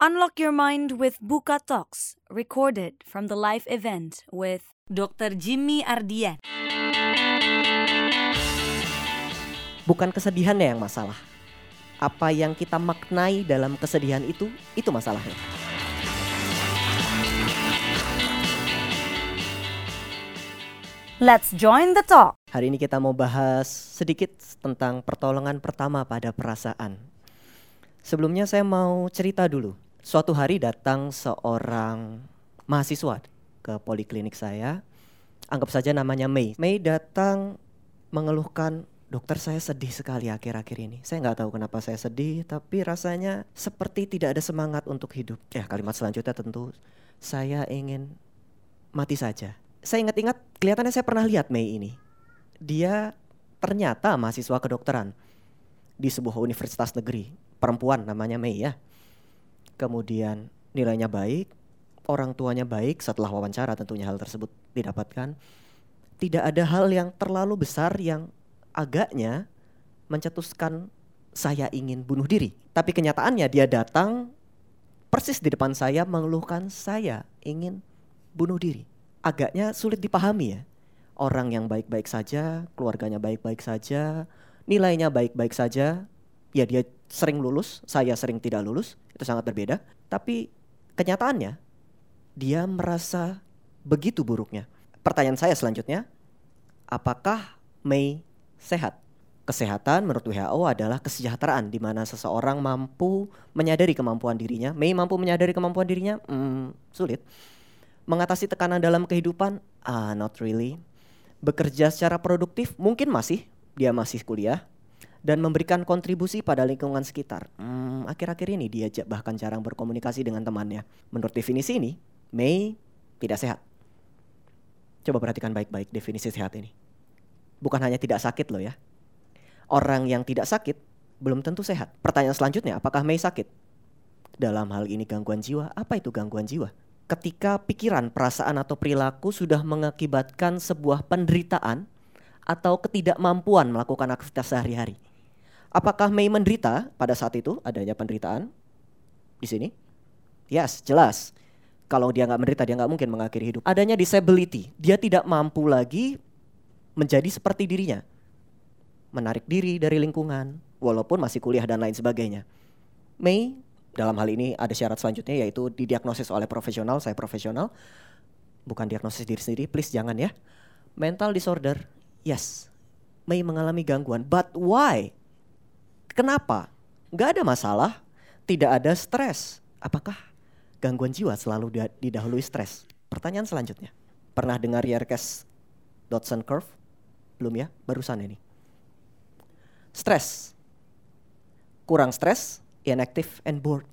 Unlock your mind with Buka Talks, recorded from the live event with Dr. Jimmy Ardian. Bukan kesedihannya yang masalah. Apa yang kita maknai dalam kesedihan itu, itu masalahnya. Let's join the talk. Hari ini kita mau bahas sedikit tentang pertolongan pertama pada perasaan. Sebelumnya saya mau cerita dulu. Suatu hari datang seorang mahasiswa ke poliklinik saya. Anggap saja namanya Mei. Mei datang mengeluhkan, dokter saya sedih sekali akhir-akhir ini. Saya nggak tahu kenapa saya sedih, tapi rasanya seperti tidak ada semangat untuk hidup. Ya kalimat selanjutnya tentu, saya ingin mati saja. Saya ingat-ingat, kelihatannya saya pernah lihat Mei ini. Dia ternyata mahasiswa kedokteran di sebuah universitas negeri. Perempuan namanya Mei ya. Kemudian nilainya baik, orang tuanya baik setelah wawancara tentunya hal tersebut didapatkan. Tidak ada hal yang terlalu besar yang agaknya mencetuskan saya ingin bunuh diri. Tapi kenyataannya dia datang persis di depan saya mengeluhkan saya ingin bunuh diri. Agaknya sulit dipahami ya. Orang yang baik-baik saja, keluarganya baik-baik saja, nilainya baik-baik saja, ya dia sering lulus, saya sering tidak lulus, itu sangat berbeda. Tapi kenyataannya dia merasa begitu buruknya. Pertanyaan saya selanjutnya, apakah Mei sehat? Kesehatan menurut WHO adalah kesejahteraan di mana seseorang mampu menyadari kemampuan dirinya. Mei mampu menyadari kemampuan dirinya? Hmm, sulit. Mengatasi tekanan dalam kehidupan? Ah, not really. Bekerja secara produktif? Mungkin masih. Dia masih kuliah dan memberikan kontribusi pada lingkungan sekitar. Hmm, akhir-akhir ini dia bahkan jarang berkomunikasi dengan temannya. Menurut definisi ini, Mei tidak sehat. Coba perhatikan baik-baik definisi sehat ini. Bukan hanya tidak sakit loh ya. Orang yang tidak sakit belum tentu sehat. Pertanyaan selanjutnya, apakah Mei sakit? Dalam hal ini gangguan jiwa, apa itu gangguan jiwa? ketika pikiran, perasaan atau perilaku sudah mengakibatkan sebuah penderitaan atau ketidakmampuan melakukan aktivitas sehari-hari. Apakah Mei menderita pada saat itu adanya penderitaan di sini? Yes, jelas. Kalau dia nggak menderita, dia nggak mungkin mengakhiri hidup. Adanya disability, dia tidak mampu lagi menjadi seperti dirinya, menarik diri dari lingkungan, walaupun masih kuliah dan lain sebagainya. Mei dalam hal ini ada syarat selanjutnya yaitu didiagnosis oleh profesional, saya profesional. Bukan diagnosis diri sendiri, please jangan ya. Mental disorder, yes. Mei mengalami gangguan, but why? Kenapa? Gak ada masalah, tidak ada stres. Apakah gangguan jiwa selalu didahului stres? Pertanyaan selanjutnya. Pernah dengar Yerkes Dodson Curve? Belum ya? Barusan ini. Stres. Kurang stres, inactive and bored.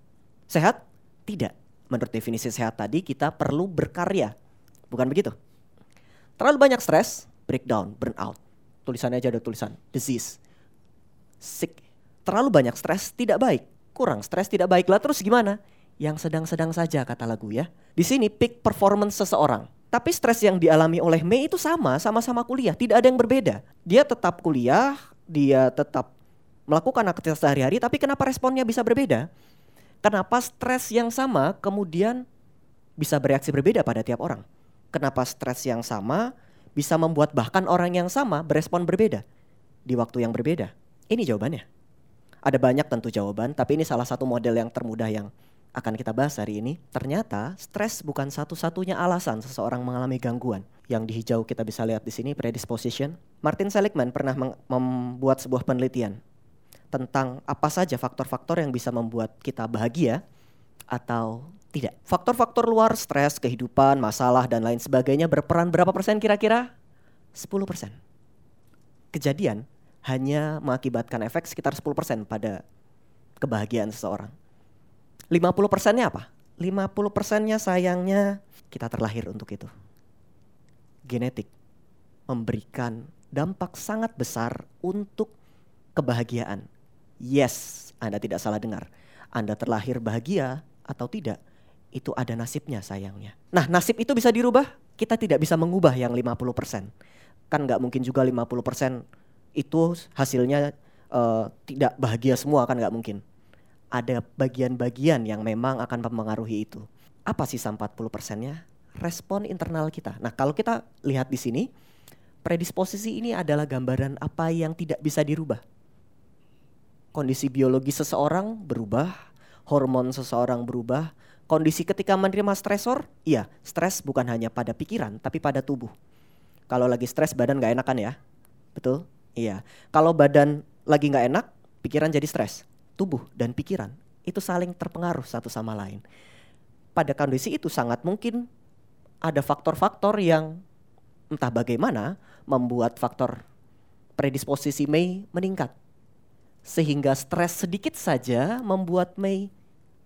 Sehat? Tidak. Menurut definisi sehat tadi kita perlu berkarya. Bukan begitu? Terlalu banyak stres, breakdown, burnout. Tulisannya aja ada tulisan disease. Sick. Terlalu banyak stres tidak baik. Kurang stres tidak baik. Lah terus gimana? Yang sedang-sedang saja kata lagu ya. Di sini peak performance seseorang. Tapi stres yang dialami oleh Mei itu sama, sama-sama kuliah, tidak ada yang berbeda. Dia tetap kuliah, dia tetap melakukan aktivitas sehari-hari, tapi kenapa responnya bisa berbeda? Kenapa stres yang sama kemudian bisa bereaksi berbeda pada tiap orang? Kenapa stres yang sama bisa membuat bahkan orang yang sama berespon berbeda di waktu yang berbeda? Ini jawabannya. Ada banyak tentu jawaban, tapi ini salah satu model yang termudah yang akan kita bahas hari ini. Ternyata stres bukan satu-satunya alasan seseorang mengalami gangguan. Yang di hijau kita bisa lihat di sini predisposition. Martin Seligman pernah membuat sebuah penelitian tentang apa saja faktor-faktor yang bisa membuat kita bahagia atau tidak. Faktor-faktor luar stres, kehidupan, masalah dan lain sebagainya berperan berapa persen kira-kira? 10 persen. Kejadian hanya mengakibatkan efek sekitar 10 persen pada kebahagiaan seseorang. 50 persennya apa? 50 persennya sayangnya kita terlahir untuk itu. Genetik memberikan dampak sangat besar untuk kebahagiaan Yes, Anda tidak salah dengar. Anda terlahir bahagia atau tidak, itu ada nasibnya sayangnya. Nah nasib itu bisa dirubah, kita tidak bisa mengubah yang 50%. Kan nggak mungkin juga 50% itu hasilnya uh, tidak bahagia semua kan nggak mungkin. ada bagian-bagian yang memang akan mempengaruhi itu. Apa sisa 40 persennya? Respon internal kita. Nah kalau kita lihat di sini, predisposisi ini adalah gambaran apa yang tidak bisa dirubah. Kondisi biologi seseorang berubah, hormon seseorang berubah, kondisi ketika menerima stresor, iya, stres bukan hanya pada pikiran, tapi pada tubuh. Kalau lagi stres badan nggak enakan ya, betul? Iya. Kalau badan lagi nggak enak, pikiran jadi stres. Tubuh dan pikiran itu saling terpengaruh satu sama lain. Pada kondisi itu sangat mungkin ada faktor-faktor yang entah bagaimana membuat faktor predisposisi Mei meningkat. Sehingga stres sedikit saja membuat Mei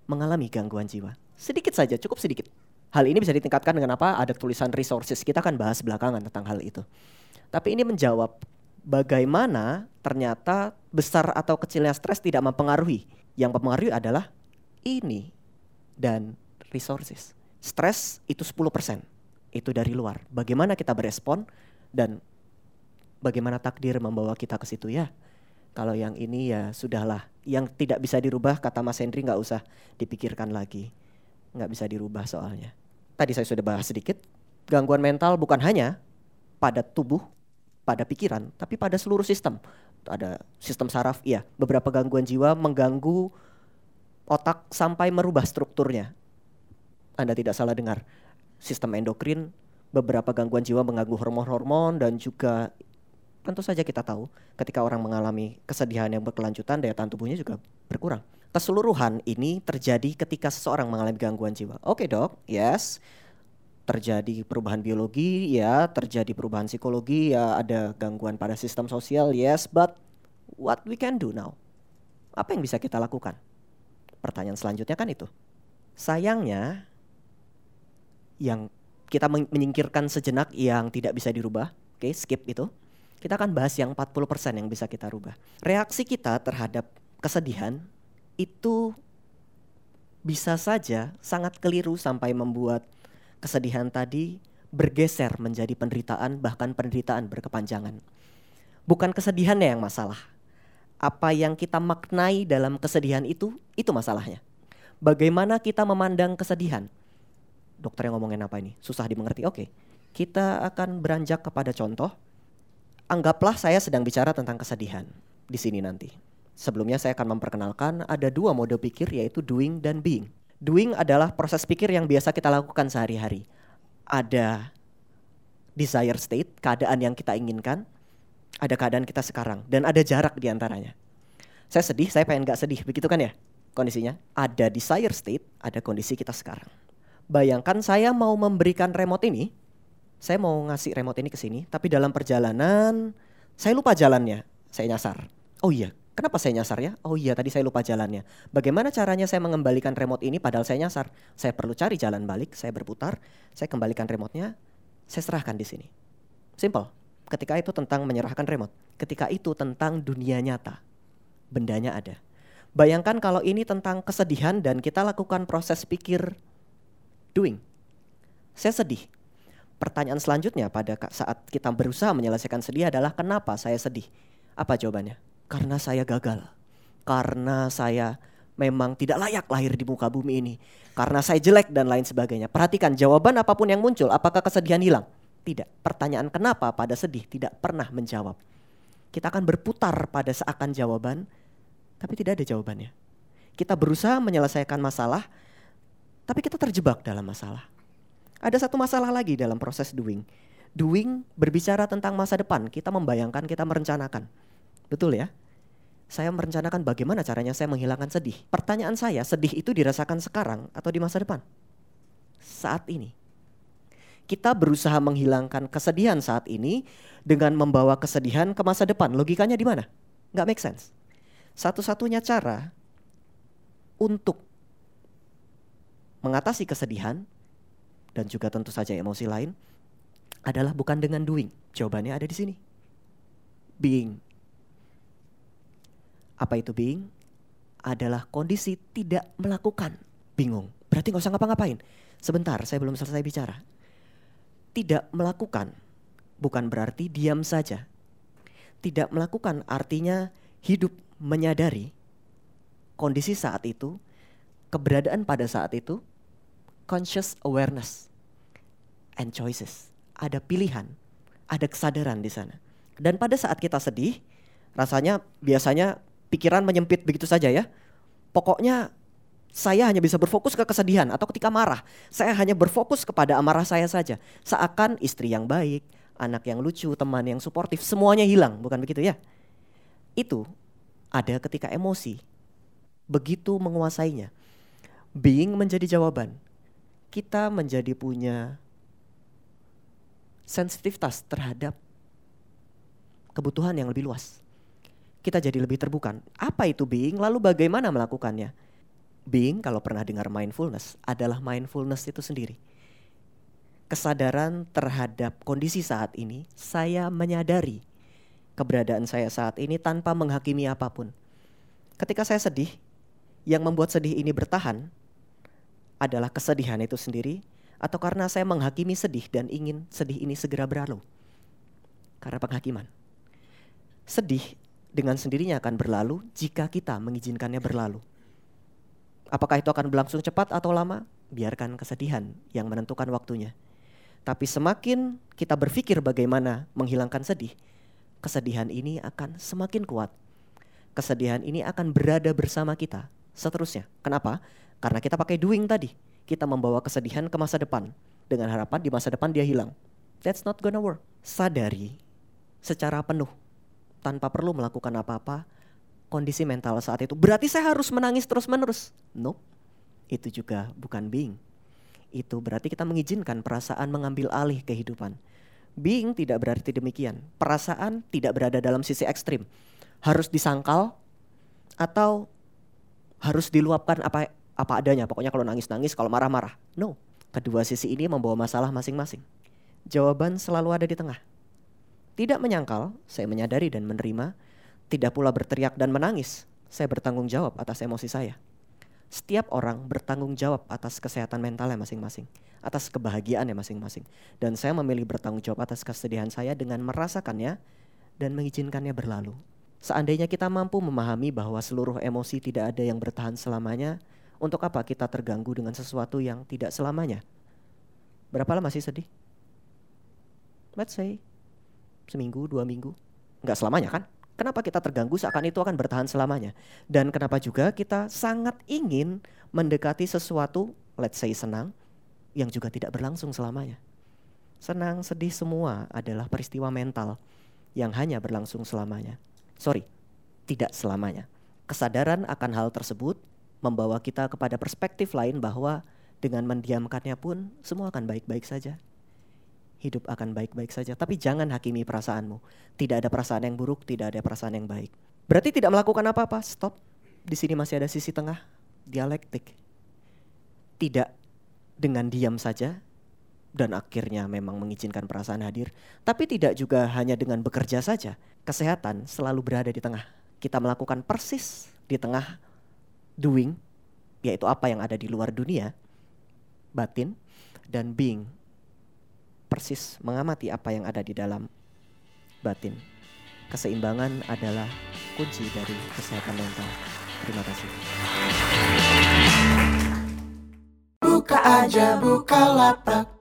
mengalami gangguan jiwa. Sedikit saja, cukup sedikit. Hal ini bisa ditingkatkan dengan apa? Ada tulisan resources. Kita akan bahas belakangan tentang hal itu. Tapi ini menjawab bagaimana ternyata besar atau kecilnya stres tidak mempengaruhi. Yang mempengaruhi adalah ini dan resources. Stres itu 10%. Itu dari luar. Bagaimana kita berespon dan bagaimana takdir membawa kita ke situ ya. Kalau yang ini ya sudahlah. Yang tidak bisa dirubah kata Mas Hendri nggak usah dipikirkan lagi. Nggak bisa dirubah soalnya tadi saya sudah bahas sedikit, gangguan mental bukan hanya pada tubuh, pada pikiran, tapi pada seluruh sistem. Ada sistem saraf, iya. Beberapa gangguan jiwa mengganggu otak sampai merubah strukturnya. Anda tidak salah dengar. Sistem endokrin, beberapa gangguan jiwa mengganggu hormon-hormon dan juga tentu saja kita tahu ketika orang mengalami kesedihan yang berkelanjutan daya tahan tubuhnya juga berkurang keseluruhan ini terjadi ketika seseorang mengalami gangguan jiwa. Oke okay, dok, yes. Terjadi perubahan biologi, ya, terjadi perubahan psikologi, ya, ada gangguan pada sistem sosial, yes. But what we can do now? Apa yang bisa kita lakukan? Pertanyaan selanjutnya kan itu. Sayangnya, yang kita menyingkirkan sejenak yang tidak bisa dirubah, oke, okay, skip itu. Kita akan bahas yang 40% yang bisa kita rubah. Reaksi kita terhadap kesedihan itu bisa saja sangat keliru sampai membuat kesedihan tadi bergeser menjadi penderitaan bahkan penderitaan berkepanjangan. Bukan kesedihannya yang masalah. Apa yang kita maknai dalam kesedihan itu, itu masalahnya. Bagaimana kita memandang kesedihan? Dokter yang ngomongin apa ini? Susah dimengerti. Oke, kita akan beranjak kepada contoh. Anggaplah saya sedang bicara tentang kesedihan di sini nanti. Sebelumnya saya akan memperkenalkan ada dua mode pikir yaitu doing dan being. Doing adalah proses pikir yang biasa kita lakukan sehari-hari. Ada desire state, keadaan yang kita inginkan, ada keadaan kita sekarang, dan ada jarak di antaranya. Saya sedih, saya pengen gak sedih, begitu kan ya kondisinya? Ada desire state, ada kondisi kita sekarang. Bayangkan saya mau memberikan remote ini, saya mau ngasih remote ini ke sini, tapi dalam perjalanan saya lupa jalannya, saya nyasar. Oh iya, Kenapa saya nyasar ya? Oh iya tadi saya lupa jalannya. Bagaimana caranya saya mengembalikan remote ini padahal saya nyasar? Saya perlu cari jalan balik, saya berputar, saya kembalikan remote-nya, saya serahkan di sini. Simple. Ketika itu tentang menyerahkan remote. Ketika itu tentang dunia nyata. Bendanya ada. Bayangkan kalau ini tentang kesedihan dan kita lakukan proses pikir doing. Saya sedih. Pertanyaan selanjutnya pada saat kita berusaha menyelesaikan sedih adalah kenapa saya sedih? Apa jawabannya? Karena saya gagal. Karena saya memang tidak layak lahir di muka bumi ini. Karena saya jelek dan lain sebagainya. Perhatikan jawaban apa pun yang muncul, apakah kesedihan hilang? Tidak. Pertanyaan kenapa pada sedih tidak pernah menjawab. Kita akan berputar pada seakan jawaban, tapi tidak ada jawabannya. Kita berusaha menyelesaikan masalah, tapi kita terjebak dalam masalah. Ada satu masalah lagi dalam proses doing. Doing berbicara tentang masa depan, kita membayangkan, kita merencanakan. Betul ya? Saya merencanakan bagaimana caranya saya menghilangkan sedih. Pertanyaan saya, sedih itu dirasakan sekarang atau di masa depan? Saat ini. Kita berusaha menghilangkan kesedihan saat ini dengan membawa kesedihan ke masa depan. Logikanya di mana? Nggak make sense. Satu-satunya cara untuk mengatasi kesedihan dan juga tentu saja emosi lain adalah bukan dengan doing. Jawabannya ada di sini. Being apa itu being? Adalah kondisi tidak melakukan. Bingung. Berarti nggak usah ngapa-ngapain. Sebentar, saya belum selesai bicara. Tidak melakukan bukan berarti diam saja. Tidak melakukan artinya hidup menyadari kondisi saat itu, keberadaan pada saat itu, conscious awareness and choices. Ada pilihan, ada kesadaran di sana. Dan pada saat kita sedih, rasanya biasanya pikiran menyempit begitu saja ya. Pokoknya saya hanya bisa berfokus ke kesedihan atau ketika marah, saya hanya berfokus kepada amarah saya saja. Seakan istri yang baik, anak yang lucu, teman yang suportif, semuanya hilang, bukan begitu ya? Itu ada ketika emosi begitu menguasainya. Being menjadi jawaban. Kita menjadi punya sensitivitas terhadap kebutuhan yang lebih luas. Kita jadi lebih terbuka. Apa itu being? Lalu bagaimana melakukannya? Being kalau pernah dengar mindfulness adalah mindfulness itu sendiri. Kesadaran terhadap kondisi saat ini, saya menyadari keberadaan saya saat ini tanpa menghakimi apa pun. Ketika saya sedih, yang membuat sedih ini bertahan adalah kesedihan itu sendiri atau karena saya menghakimi sedih dan ingin sedih ini segera berlalu. Karena penghakiman. Sedih dengan sendirinya akan berlalu jika kita mengizinkannya berlalu. Apakah itu akan berlangsung cepat atau lama? Biarkan kesedihan yang menentukan waktunya. Tapi semakin kita berpikir bagaimana menghilangkan sedih, kesedihan ini akan semakin kuat. Kesedihan ini akan berada bersama kita seterusnya. Kenapa? Karena kita pakai doing tadi. Kita membawa kesedihan ke masa depan dengan harapan di masa depan dia hilang. That's not gonna work. Sadari secara penuh tanpa perlu melakukan apa-apa kondisi mental saat itu. Berarti saya harus menangis terus-menerus. Nope. Itu juga bukan being. Itu berarti kita mengizinkan perasaan mengambil alih kehidupan. Being tidak berarti demikian. Perasaan tidak berada dalam sisi ekstrim. Harus disangkal atau harus diluapkan apa apa adanya. Pokoknya kalau nangis-nangis, kalau marah-marah. No. Kedua sisi ini membawa masalah masing-masing. Jawaban selalu ada di tengah. Tidak menyangkal, saya menyadari dan menerima tidak pula berteriak dan menangis. Saya bertanggung jawab atas emosi saya. Setiap orang bertanggung jawab atas kesehatan mentalnya masing-masing, atas kebahagiaannya masing-masing. Dan saya memilih bertanggung jawab atas kesedihan saya dengan merasakannya dan mengizinkannya berlalu. Seandainya kita mampu memahami bahwa seluruh emosi tidak ada yang bertahan selamanya, untuk apa kita terganggu dengan sesuatu yang tidak selamanya? Berapa lama sih sedih? Let's say seminggu, dua minggu. Nggak selamanya kan? Kenapa kita terganggu seakan itu akan bertahan selamanya? Dan kenapa juga kita sangat ingin mendekati sesuatu, let's say senang, yang juga tidak berlangsung selamanya. Senang, sedih semua adalah peristiwa mental yang hanya berlangsung selamanya. Sorry, tidak selamanya. Kesadaran akan hal tersebut membawa kita kepada perspektif lain bahwa dengan mendiamkannya pun semua akan baik-baik saja hidup akan baik-baik saja. Tapi jangan hakimi perasaanmu. Tidak ada perasaan yang buruk, tidak ada perasaan yang baik. Berarti tidak melakukan apa-apa. Stop. Di sini masih ada sisi tengah, dialektik. Tidak dengan diam saja dan akhirnya memang mengizinkan perasaan hadir, tapi tidak juga hanya dengan bekerja saja. Kesehatan selalu berada di tengah. Kita melakukan persis di tengah doing, yaitu apa yang ada di luar dunia, batin, dan being, persis mengamati apa yang ada di dalam batin. Keseimbangan adalah kunci dari kesehatan mental. Terima kasih. Buka aja, buka lapak.